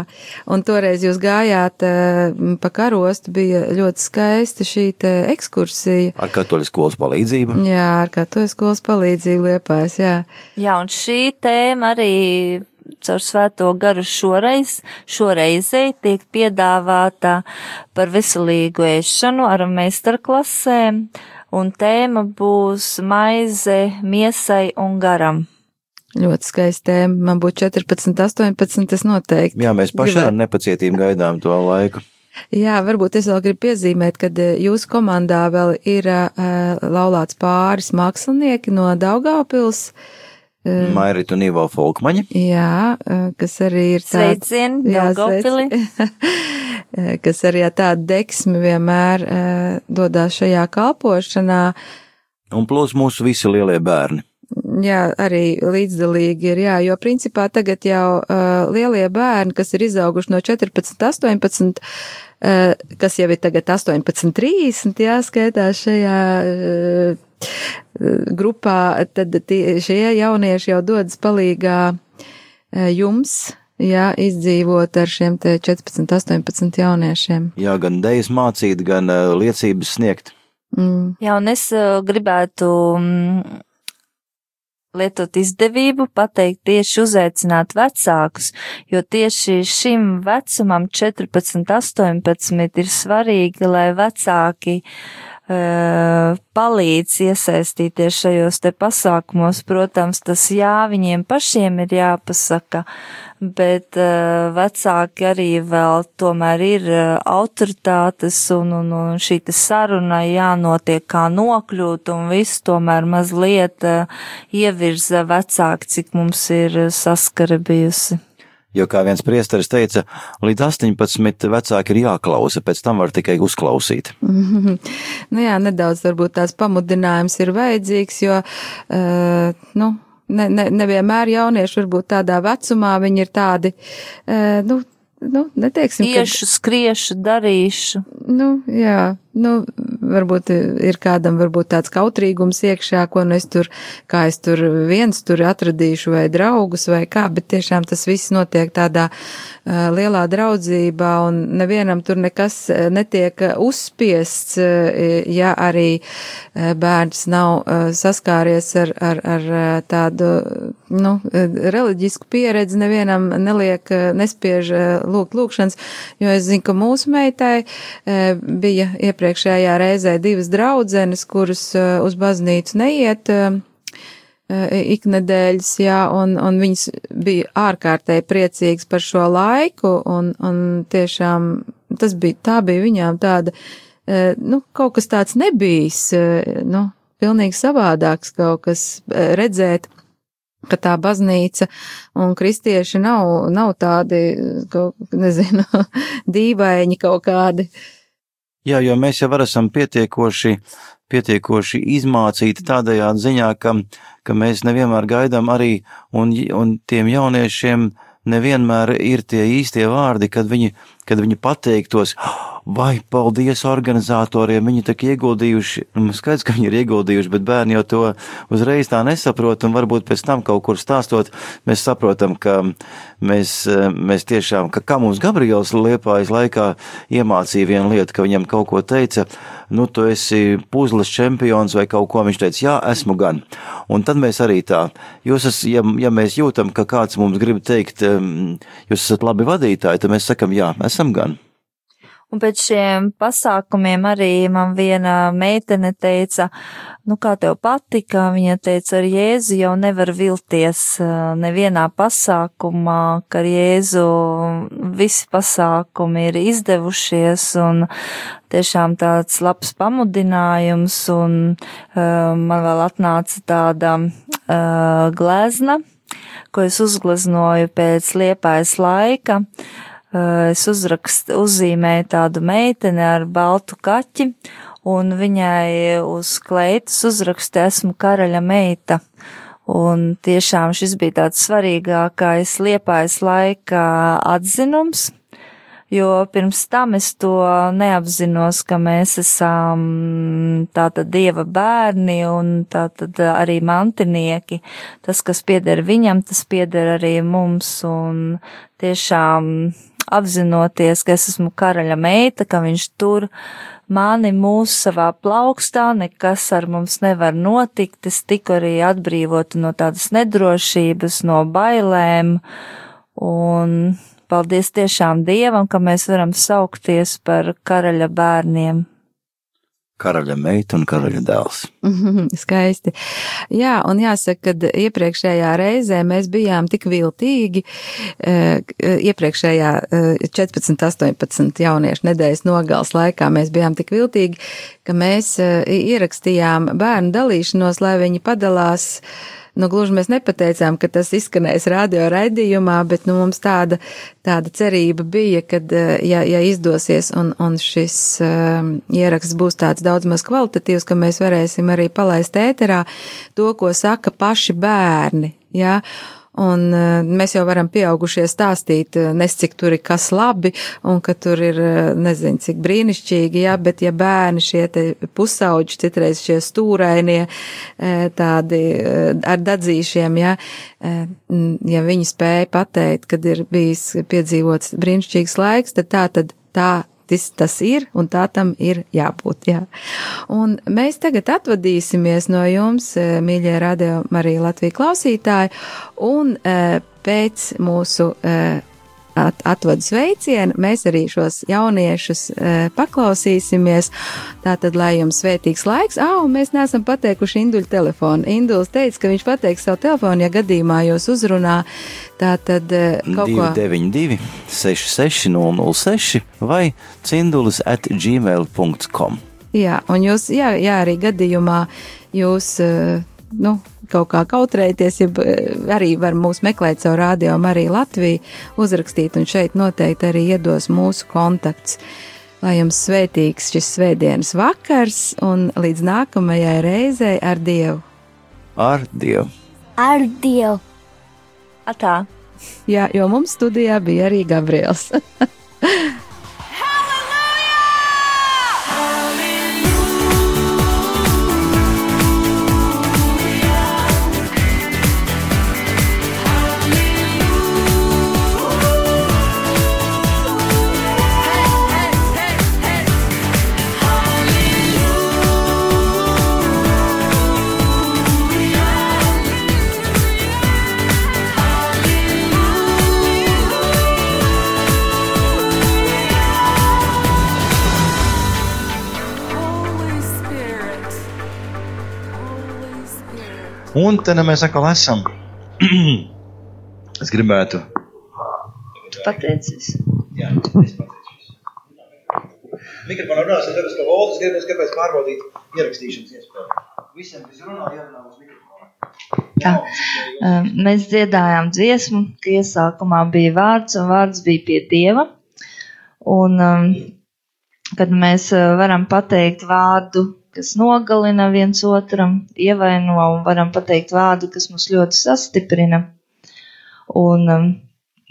Un toreiz jūs gājāt uh, pa karostu, bija ļoti skaista šī ekskursija. Ar katoļu skolas palīdzību. Jā, ar kā to skolas palīdzību liepās, jā. Jā, un šī tēma arī caur svēto garu šoreiz, šoreizei tiek piedāvāta par veselīgu ēšanu ar meistarklasēm, un tēma būs maize miesai un garam. Ļoti skaista tēma. Man būtu 14, 18, tas noteikti. Jā, mēs paši ar nepacietību gaidām to laiku. [LAUGHS] Jā, varbūt es vēl gribu piezīmēt, ka eh, jūsu komandā vēl ir uh, laulāts pāris mākslinieki no Daugavpils. Uh, Mairit un Ivo Folkmaņi. jā, kas arī ir tāds. Sveicieni, Jā, Daugavpili! [LAUGHS] kas arī ar tādu deksmi vienmēr dodās šajā kalpošanā. Un plus mūsu visi lielie bērni. Jā, arī līdzdalīgi ir, jā, jo principā tagad jau uh, lielie bērni, kas ir izauguši no 14, 18, uh, kas jau ir tagad 18, 30, jā, skaitās šajā uh, grupā, tad tie, šie jaunieši jau dodas palīgā uh, jums, jā, izdzīvot ar šiem te 14, 18 jauniešiem. Jā, gan dejas mācīt, gan uh, liecības sniegt. Mm. Jā, un es uh, gribētu mm, lietot izdevību, pateikt tieši uzaicināt vecākus, jo tieši šim vecumam 14, 18 ir svarīgi, lai vecāki uh, palīdz iesaistīties šajos te pasākumos. Protams, tas jā, viņiem pašiem ir jāpasaka, bet uh, vecāki arī vēl tomēr ir uh, autoritātes un, un, un šī te saruna jānotiek kā nokļūt un viss tomēr mazliet ievirza vecāki, cik mums ir saskara bijusi. Jo, kā viens priesteris teica, līdz 18 vecāki ir jāklausa, pēc tam var tikai uzklausīt. [LAUGHS] Nu jā, nedaudz varbūt tās pamudinājums ir vajadzīgs, jo, uh, nu, ne, ne, nevienmēr jaunieši varbūt tādā vecumā viņi ir tādi, uh, nu, nu, neteiksim, Iešu, skriešu, darīšu. ka, nu, jā, nu, varbūt ir kādam varbūt tāds kautrīgums iekšā, ko nu es tur, kā es tur viens tur atradīšu vai draugus vai kā, bet tiešām tas viss notiek tādā uh, lielā draudzībā un nevienam tur nekas netiek uzspiests, uh, ja arī bērns nav uh, saskāries ar, ar, ar tādu, nu, reliģisku pieredzi, nevienam neliek, nespiež lūgt lūkšanas, jo es zinu, ka mūsu meitai bija iepriekšējā reizē divas draudzenes, kuras uh, uz baznīcu neiet. Uh, iknedēļas, jā, un, un viņas bija ārkārtēji priecīgas par šo laiku, un, un tiešām tas bija, tā bija viņām tāda, nu, kaut kas tāds nebijis, nu, pilnīgi savādāks kaut kas eh, redzēt, ka tā baznīca un kristieši nav, nav tādi, kaut, nezinu, [LAUGHS] dīvaini kaut kādi. Jā, jo mēs jau esam pietiekoši, pietiekoši izmācīti tādajā ziņā, ka, ka mēs nevienmēr gaidām arī, un, un tiem jauniešiem nevienmēr ir tie īstie vārdi, kad viņi, kad viņi pateiktos, vai paldies organizatoriem, viņi tak ieguldījuši, nu, skaidrs, ka viņi ir ieguldījuši, bet bērni jau to uzreiz tā nesaprot, un varbūt pēc tam kaut kur stāstot, mēs saprotam, ka mēs, mēs tiešām, ka kā mums Gabriels liepājas laikā iemācīja vienu lietu, ka viņam kaut ko teica, nu, tu esi puzles čempions vai kaut ko, viņš teica, jā, esmu gan. Un tad mēs arī tā, jūs esat, ja, ja mēs jūtam, ka kāds mums grib teikt, jūs esat labi vadītāji, tad mēs sakam, jā, esam gan. Un pēc šiem pasākumiem arī man viena meitene teica, nu kā tev patika, viņa teica, ar Jēzu jau nevar vilties nevienā pasākumā, ka ar Jēzu visi pasākumi ir izdevušies un tiešām tāds labs pamudinājums un uh, man vēl atnāca tāda uh, glezna, ko es uzgleznoju pēc liepājas laika. Uh, es uzrakstu, uzzīmēju tādu meiteni ar baltu kaķi, un viņai uz kleitas uzrakstu esmu karaļa meita. Un tiešām šis bija tāds svarīgākais liepājas laika atzinums, jo pirms tam es to neapzinos, ka mēs esam tātad dieva bērni un tātad arī mantinieki. Tas, kas pieder viņam, tas pieder arī mums un tiešām apzinoties, ka es esmu karaļa meita, ka viņš tur mani mūs savā plaukstā, nekas ar mums nevar notikt, es tiku arī atbrīvota no tādas nedrošības, no bailēm, un paldies tiešām Dievam, ka mēs varam saukties par karaļa bērniem karaļa meita un karaļa dēls. Skaisti. Jā, un jāsaka, ka iepriekšējā reizē mēs bijām tik viltīgi, eh, iepriekšējā 14, eh, 18 jauniešu nedēļas nogals laikā mēs bijām tik viltīgi, ka mēs eh, ierakstījām bērnu dalīšanos, lai viņi padalās nu, gluži mēs nepateicām, ka tas izskanēs radio raidījumā, bet, nu, mums tāda, tāda cerība bija, ka, eh, ja, ja izdosies un, un šis um, ieraksts būs tāds daudz maz kvalitatīvs, ka mēs varēsim arī palaist ēterā to, ko saka paši bērni. Ja? Un eh, mēs jau varam pieaugušie stāstīt, eh, nes cik tur ir kas labi, un ka tur ir, eh, nezinu, cik brīnišķīgi, jā, bet ja bērni šie te pusauģi, citreiz šie stūrainie, tādi ar dadzīšiem, jā, ja viņi spēja pateikt, kad ir bijis piedzīvots brīnišķīgs laiks, tad tā tad tā tas, tas ir un tā tam ir jābūt. Jā. Un mēs tagad atvadīsimies no jums, eh, mīļie radio Marija Latvija klausītāji, un eh, pēc mūsu eh, at, atvadu sveicienu. Mēs arī šos jauniešus e, paklausīsimies. Tātad, lai jums svētīgs laiks, ah, un mēs neesam pateikuši Induļu telefonu. Induls teica, ka viņš pateiks savu telefonu, ja gadījumā jūs uzrunā. Tātad e, kaut 292, ko. 92, 66006 vai cindulis at gmail.com. Jā, un jūs, jā, jā, arī gadījumā jūs. Uh, nu, kaut kā kautrēties, ja arī var mūs meklēt caur rādio arī Latviju, uzrakstīt, un šeit noteikti arī iedos mūsu kontakts. Lai jums svētīgs šis svētdienas vakars, un līdz nākamajai reizei ar Dievu. Ar Dievu! Ar Dievu! Atā! Jā, jo mums studijā bija arī Gabriels. [LAUGHS] Un te mēs atkal esam. es gribētu. Tu pateicies. Jā, es pateicos. Mikrofonā runāsim, tāpēc, ka Voltas gribēs kāpēc pārbaudīt ierakstīšanas iespēju. Visiem, kas runā, jārunā uz mikrofonu. Tā. Um, Mēs dziedājām dziesmu, ka iesākumā bija vārds un vārds bija pie Dieva. Un, um, kad mēs varam pateikt vārdu, kas nogalina viens otram, ievaino un varam pateikt vārdu, kas mūs ļoti sastiprina. Un um,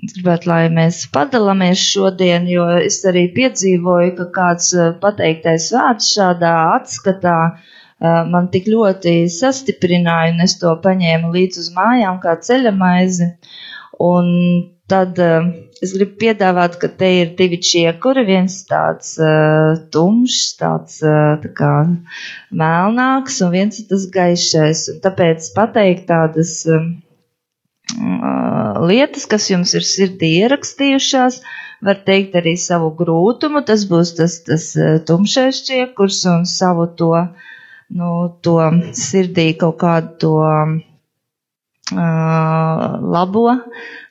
es gribētu, lai mēs padalāmies šodien, jo es arī piedzīvoju, ka kāds uh, pateiktais vārds šādā atskatā uh, man tik ļoti sastiprināja, un es to paņēmu līdz uz mājām kā ceļamaizi. Un tad uh, es gribu piedāvāt, ka te ir divi čiekuri, viens tāds uh, tumšs, tāds uh, tā kā melnāks, un viens ir tas gaišais. Un tāpēc pateikt tādas uh, lietas, kas jums ir sirdī ierakstījušās, var teikt arī savu grūtumu, tas būs tas, tas uh, tumšais čiekurs un savu to, nu, to sirdī kaut kādu to uh, labo,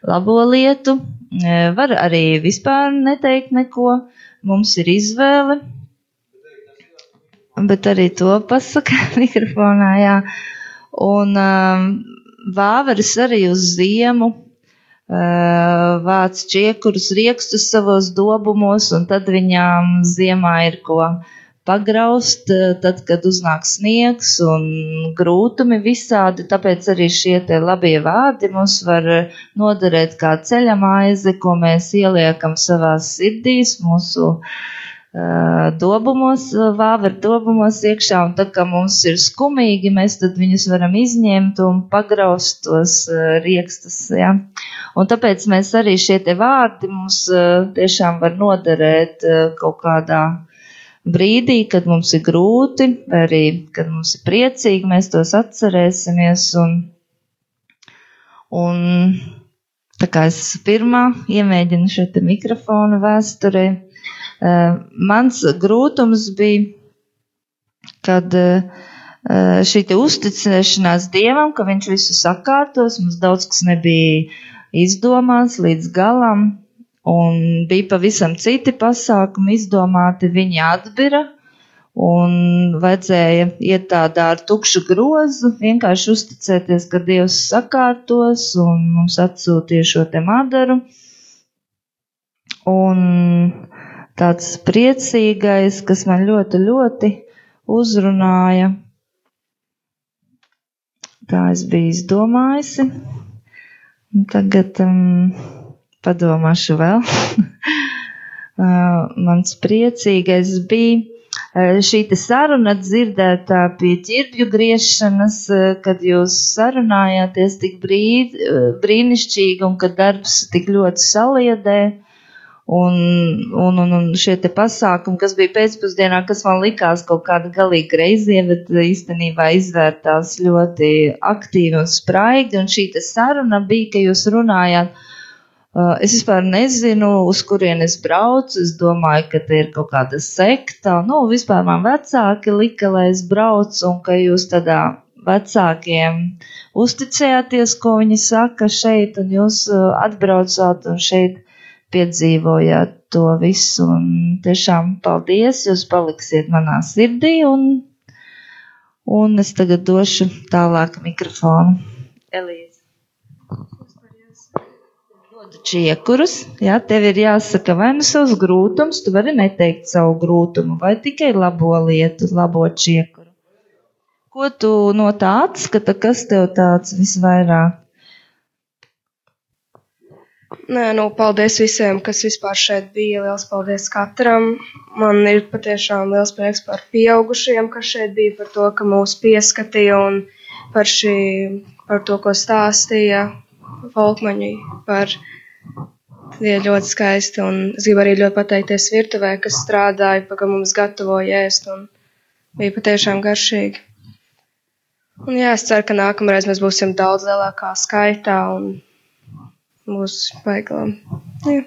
labo lietu. Uh, var arī vispār neteikt neko. Mums ir izvēle. Bet arī to pasaka [LAUGHS] mikrofonā, jā. Un um, vāveris arī uz ziemu uh, vāc čiekurus riekstus savos dobumos, un tad viņām ziemā ir ko pagraust, uh, tad, kad uznāk sniegs un grūtumi visādi, tāpēc arī šie labie vārdi mums var noderēt kā ceļa maize, ko mēs ieliekam savās sirdīs, mūsu uh, dobumos, vāver dobumos iekšā, un tad, kad mums ir skumīgi, mēs tad viņus varam izņemt un pagraust tos uh, riekstus, ja. Un tāpēc mēs arī šie te vārdi mums uh, tiešām var noderēt kaut kādā brīdī, kad mums ir grūti, vai arī, kad mums ir priecīgi, mēs tos atcerēsimies. Un, un tā kā es pirmā iemēģinu šo te mikrofonu vēsturē, uh, mans grūtums bija, kad uh, šī te uzticēšanās Dievam, ka viņš visu sakārtos, mums daudz kas nebija izdomāts līdz galam, un bija pavisam citi pasākumi izdomāti, viņi atbira, un vajadzēja iet tādā ar tukšu grozu, vienkārši uzticēties, ka Dievs sakārtos, un mums atsūtīja šo te madaru. Un tāds priecīgais, kas man ļoti, ļoti uzrunāja, tā es biju izdomājusi. Tagad um, padomāšu vēl. [LAUGHS] mans priecīgais bija šī saruna dzirdētā pie ķirbju griešanas, kad jūs sarunājāties tik brīd, brīnišķīgi un kad darbs tik ļoti saliedē. Un, un, un, un šie te pasākumi, kas bija pēcpusdienā, kas man likās kaut kāda galīgi greizie, bet īstenībā izvērtās ļoti aktīvi un spraigi. Un šī saruna bija, ka jūs runājāt, uh, es vispār nezinu, uz kurien es braucu, es domāju, ka te ir kaut kāda sekta. Nu, vispār man vecāki lika, lai es braucu, un ka jūs tādā vecākiem uzticējāties, ko viņi saka šeit, un jūs uh, atbraucāt un šeit piedzīvojāt to visu, un tiešām paldies, jūs paliksiet manā sirdī, un, un es tagad došu tālāk mikrofonu. Elīze. Čiekurus, jā, tev ir jāsaka vai nu savs grūtums, tu vari neteikt savu grūtumu, vai tikai labo lietu, labo čiekuru. Ko tu no tā atskata, kas tev tāds visvairāk? Nē, nu, paldies visiem, kas vispār šeit bija. Liels paldies katram. Man ir patiešām liels prieks par pieaugušiem, kas šeit bija, par to, ka mūs pieskatīja un par, šī, par to, ko stāstīja Volkmaņi. Par tie ļoti skaisti. Un es gribu arī ļoti pateikties virtuvē, kas strādāja, pa, ka mums gatavoja ēst un bija patiešām garšīgi. Un jā, es ceru, ka nākamreiz mēs būsim daudz lielākā skaitā un mūsu veikalām. Jā.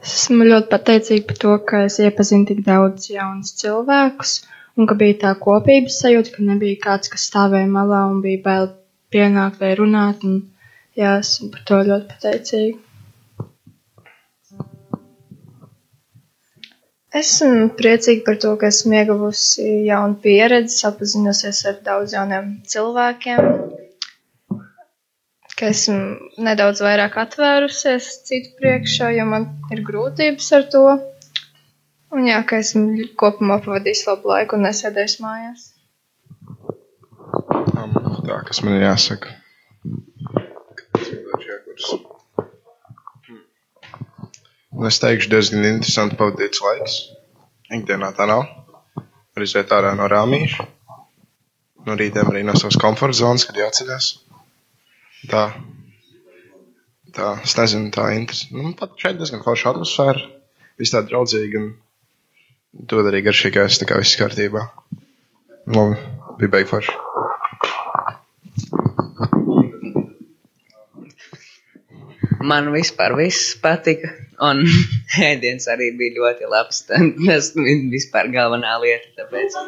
Es esmu ļoti pateicīga par to, ka es iepazinu tik daudz jaunus cilvēkus, un ka bija tā kopības sajūta, ka nebija kāds, kas stāvēja malā un bija bail pienākt vai runāt. Un, jā, esmu par to ļoti pateicīga. Esmu priecīga par to, ka esmu ieguvusi jaunu pieredzi, sapazinusies ar daudz jauniem cilvēkiem, ka esmu nedaudz vairāk atvērusies citu priekšā, jo man ir grūtības ar to. Un jā, ka esmu kopumā pavadījis labu laiku un nesēdējis mājās. Tā, kas man ir jāsaka? Un es teikšu, diezgan interesanti pavadīts laiks. Ikdienā tā nav. Var iziet ārā no rāmīša. No rītiem arī no savas komforta zonas, kad jāceļas. Tā. Tā, es nezinu, tā interesanti. Nu, pat šeit diezgan forša atmosfēra. Viss tā draudzīgi un to arī garšīgais, tā kā viss kārtībā. Labi, bija beig Man vispār viss patika, un [LAUGHS] ēdiens arī bija ļoti labs. [LAUGHS] Tas ir vispār galvenā lieta. Tāpēc.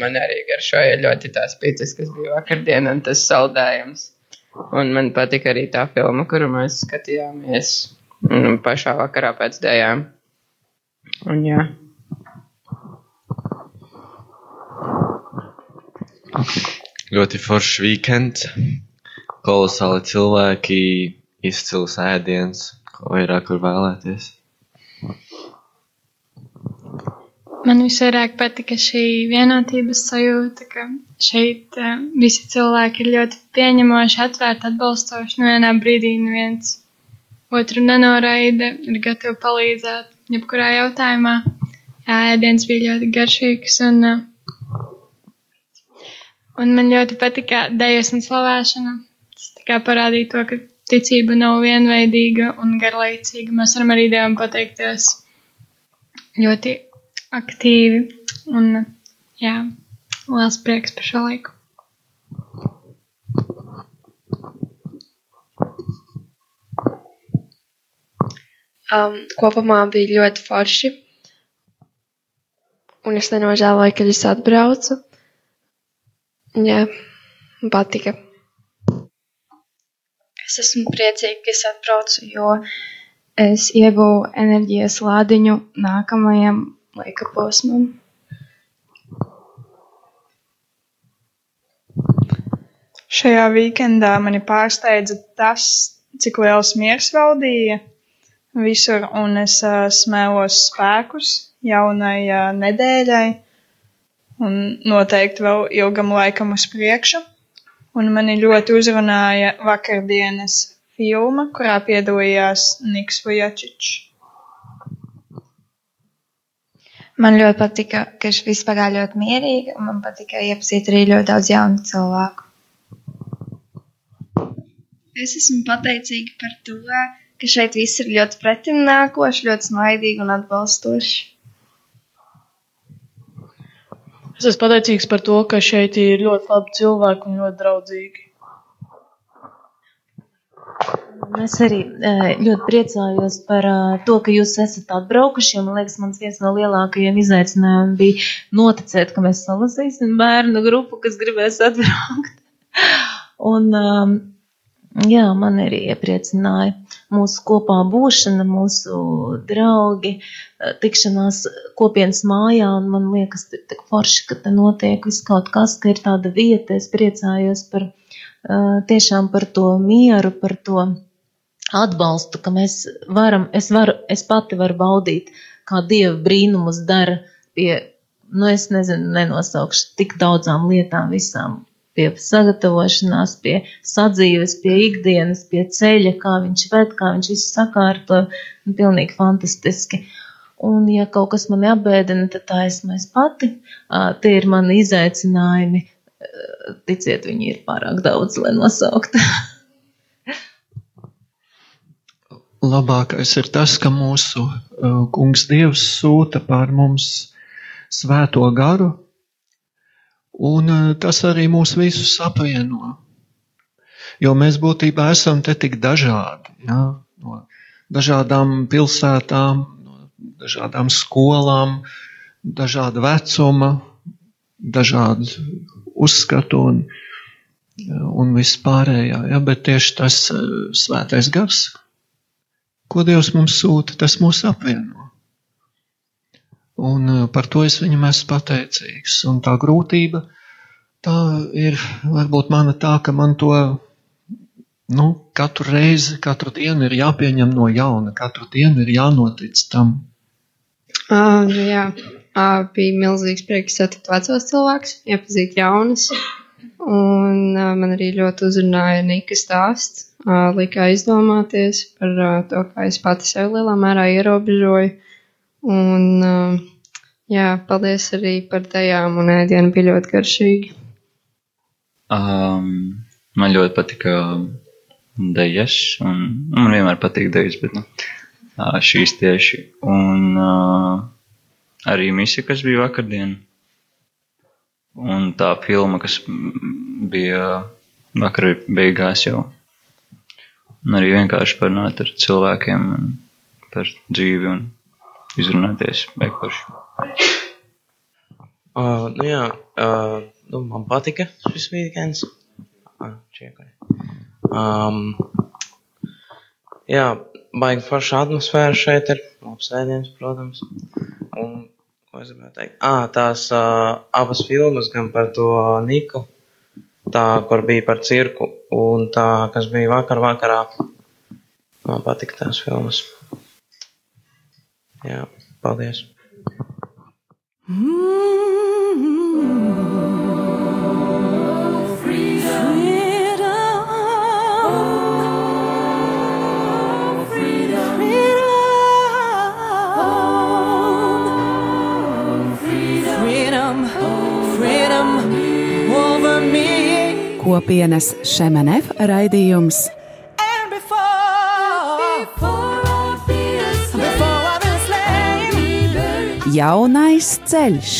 Man arī garšoja ļoti tās pīcis, kas bija vakardien, un tas saldējums. Un man patika arī tā filma, kuru mēs skatījāmies nu, pašā vakarā pēc dējām. Un jā. Ļoti foršs weekends, kolosāli cilvēki, izcils ēdiens, ko vairāk var vēlēties. Man visvairāk patika šī vienotības sajūta, ka šeit uh, visi cilvēki ir ļoti pieņemoši, atvērti, atbalstoši. Nu, vienā brīdī neviens otru nenoraida, ir gatavi palīdzēt jebkurā jautājumā. Ēdiens bija ļoti garšīgs un, uh, un man ļoti patika dejas un slavēšana. Tas tā kā parādīja to, ka ticība nav vienveidīga un garlaicīga. Mēs varam arī Dievam pateikties ļoti aktīvi un, jā, liels prieks par šo laiku. Um, kopumā bija ļoti forši. Un es nenožēloju, ka es atbraucu. Jā, man patika. Es esmu priecīga, ka es atbraucu, jo es ieguvu enerģijas lādiņu nākamajam laika posmam. Šajā weekendā mani pārsteidza tas, cik liels miers valdīja visur, un es uh, smēlos spēkus jaunai uh, nedēļai, un noteikti vēl ilgam laikam uz priekšu. Un mani ļoti uzrunāja vakardienas filma, kurā piedalījās Niks Vujačičs. Man ļoti patika, ka viss pagāja ļoti mierīgi, un man patika iepazīt arī ļoti daudz jaunu cilvēku. Es esmu pateicīga par to, ka šeit viss ir ļoti pretimnākoši, ļoti smaidīgi un atbalstoši. Es esmu pateicīgs par to, ka šeit ir ļoti labi cilvēki un ļoti draudzīgi. Es arī ļoti priecājos par to, ka jūs esat atbraukuši. Man liekas, mans viens no lielākajiem izaicinājumiem bija noticēt, ka mēs salasīsim bērnu grupu, kas gribēs atbraukt. [LAUGHS] Un, jā, man arī iepriecināja mūsu kopā būšana, mūsu draugi, tikšanās kopienas mājā, un man liekas, tik forši, ka te notiek viss kaut kas, ka ir tāda vieta. Es priecājos par tiešām par to mieru, par to atbalstu, ka mēs varam, es varu, es pati varu baudīt, kā Dieva brīnumus dara pie, nu es nezinu, nenosaukšu tik daudzām lietām visām, pie sagatavošanās, pie sadzīves, pie ikdienas, pie ceļa, kā viņš ved, kā viņš visu sakārto, un pilnīgi fantastiski. Un, ja kaut kas mani apbēdina, tad tā esmu es pati. Tie ir mani izaicinājumi. Ticiet, viņi ir pārāk daudz, lai nosauktu. [LAUGHS] labākais ir tas, ka mūsu uh, kungs Dievs sūta pār mums svēto garu, un uh, tas arī mūs visus apvieno. Jo mēs būtībā esam te tik dažādi, ja? no dažādām pilsētām, no dažādām skolām, dažāda vecuma, dažādu uzskatu un, un vispārējā, ja? bet tieši tas uh, svētais gars ko Dievs mums sūta, tas mūs apvieno. Un uh, par to es viņam esmu pateicīgs. Un tā grūtība, tā ir varbūt mana tā, ka man to nu, katru reizi, katru dienu ir jāpieņem no jauna, katru dienu ir jānotic tam. Uh, nu jā, uh, bija milzīgs prieks satikt vecos cilvēkus, iepazīt jaunus. Un uh, man arī ļoti uzrunāja Nika stāsts, uh, lika aizdomāties par uh, to, kā es pati sev lielā mērā ierobežoju. Un, uh, jā, paldies arī par tajām, un ēdienu bija ļoti garšīgi. Um, man ļoti patika dejas, un nu, man vienmēr patīk dejas, bet nu, šīs tieši. Un uh, arī misija, kas bija vakardien. Un tā filma, kas bija vakar beigās jau. Un arī vienkārši parunāt ar cilvēkiem par dzīvi un izrunāties beigās. Uh, nu jā, uh, nu man patika šis weekends. Ah, čiekai. Um, jā, baigi forša atmosfēra šeit ir. Labs ēdiens, protams. Un, ko es gribēju teikt? Ā, tās uh, abas filmas, gan par to Niku, tā, kur bija par cirku, un tā, kas bija vakar vakarā. Man patika tās filmas. Jā, paldies. Kopienas Šemenef raidījums Jaunais ceļš.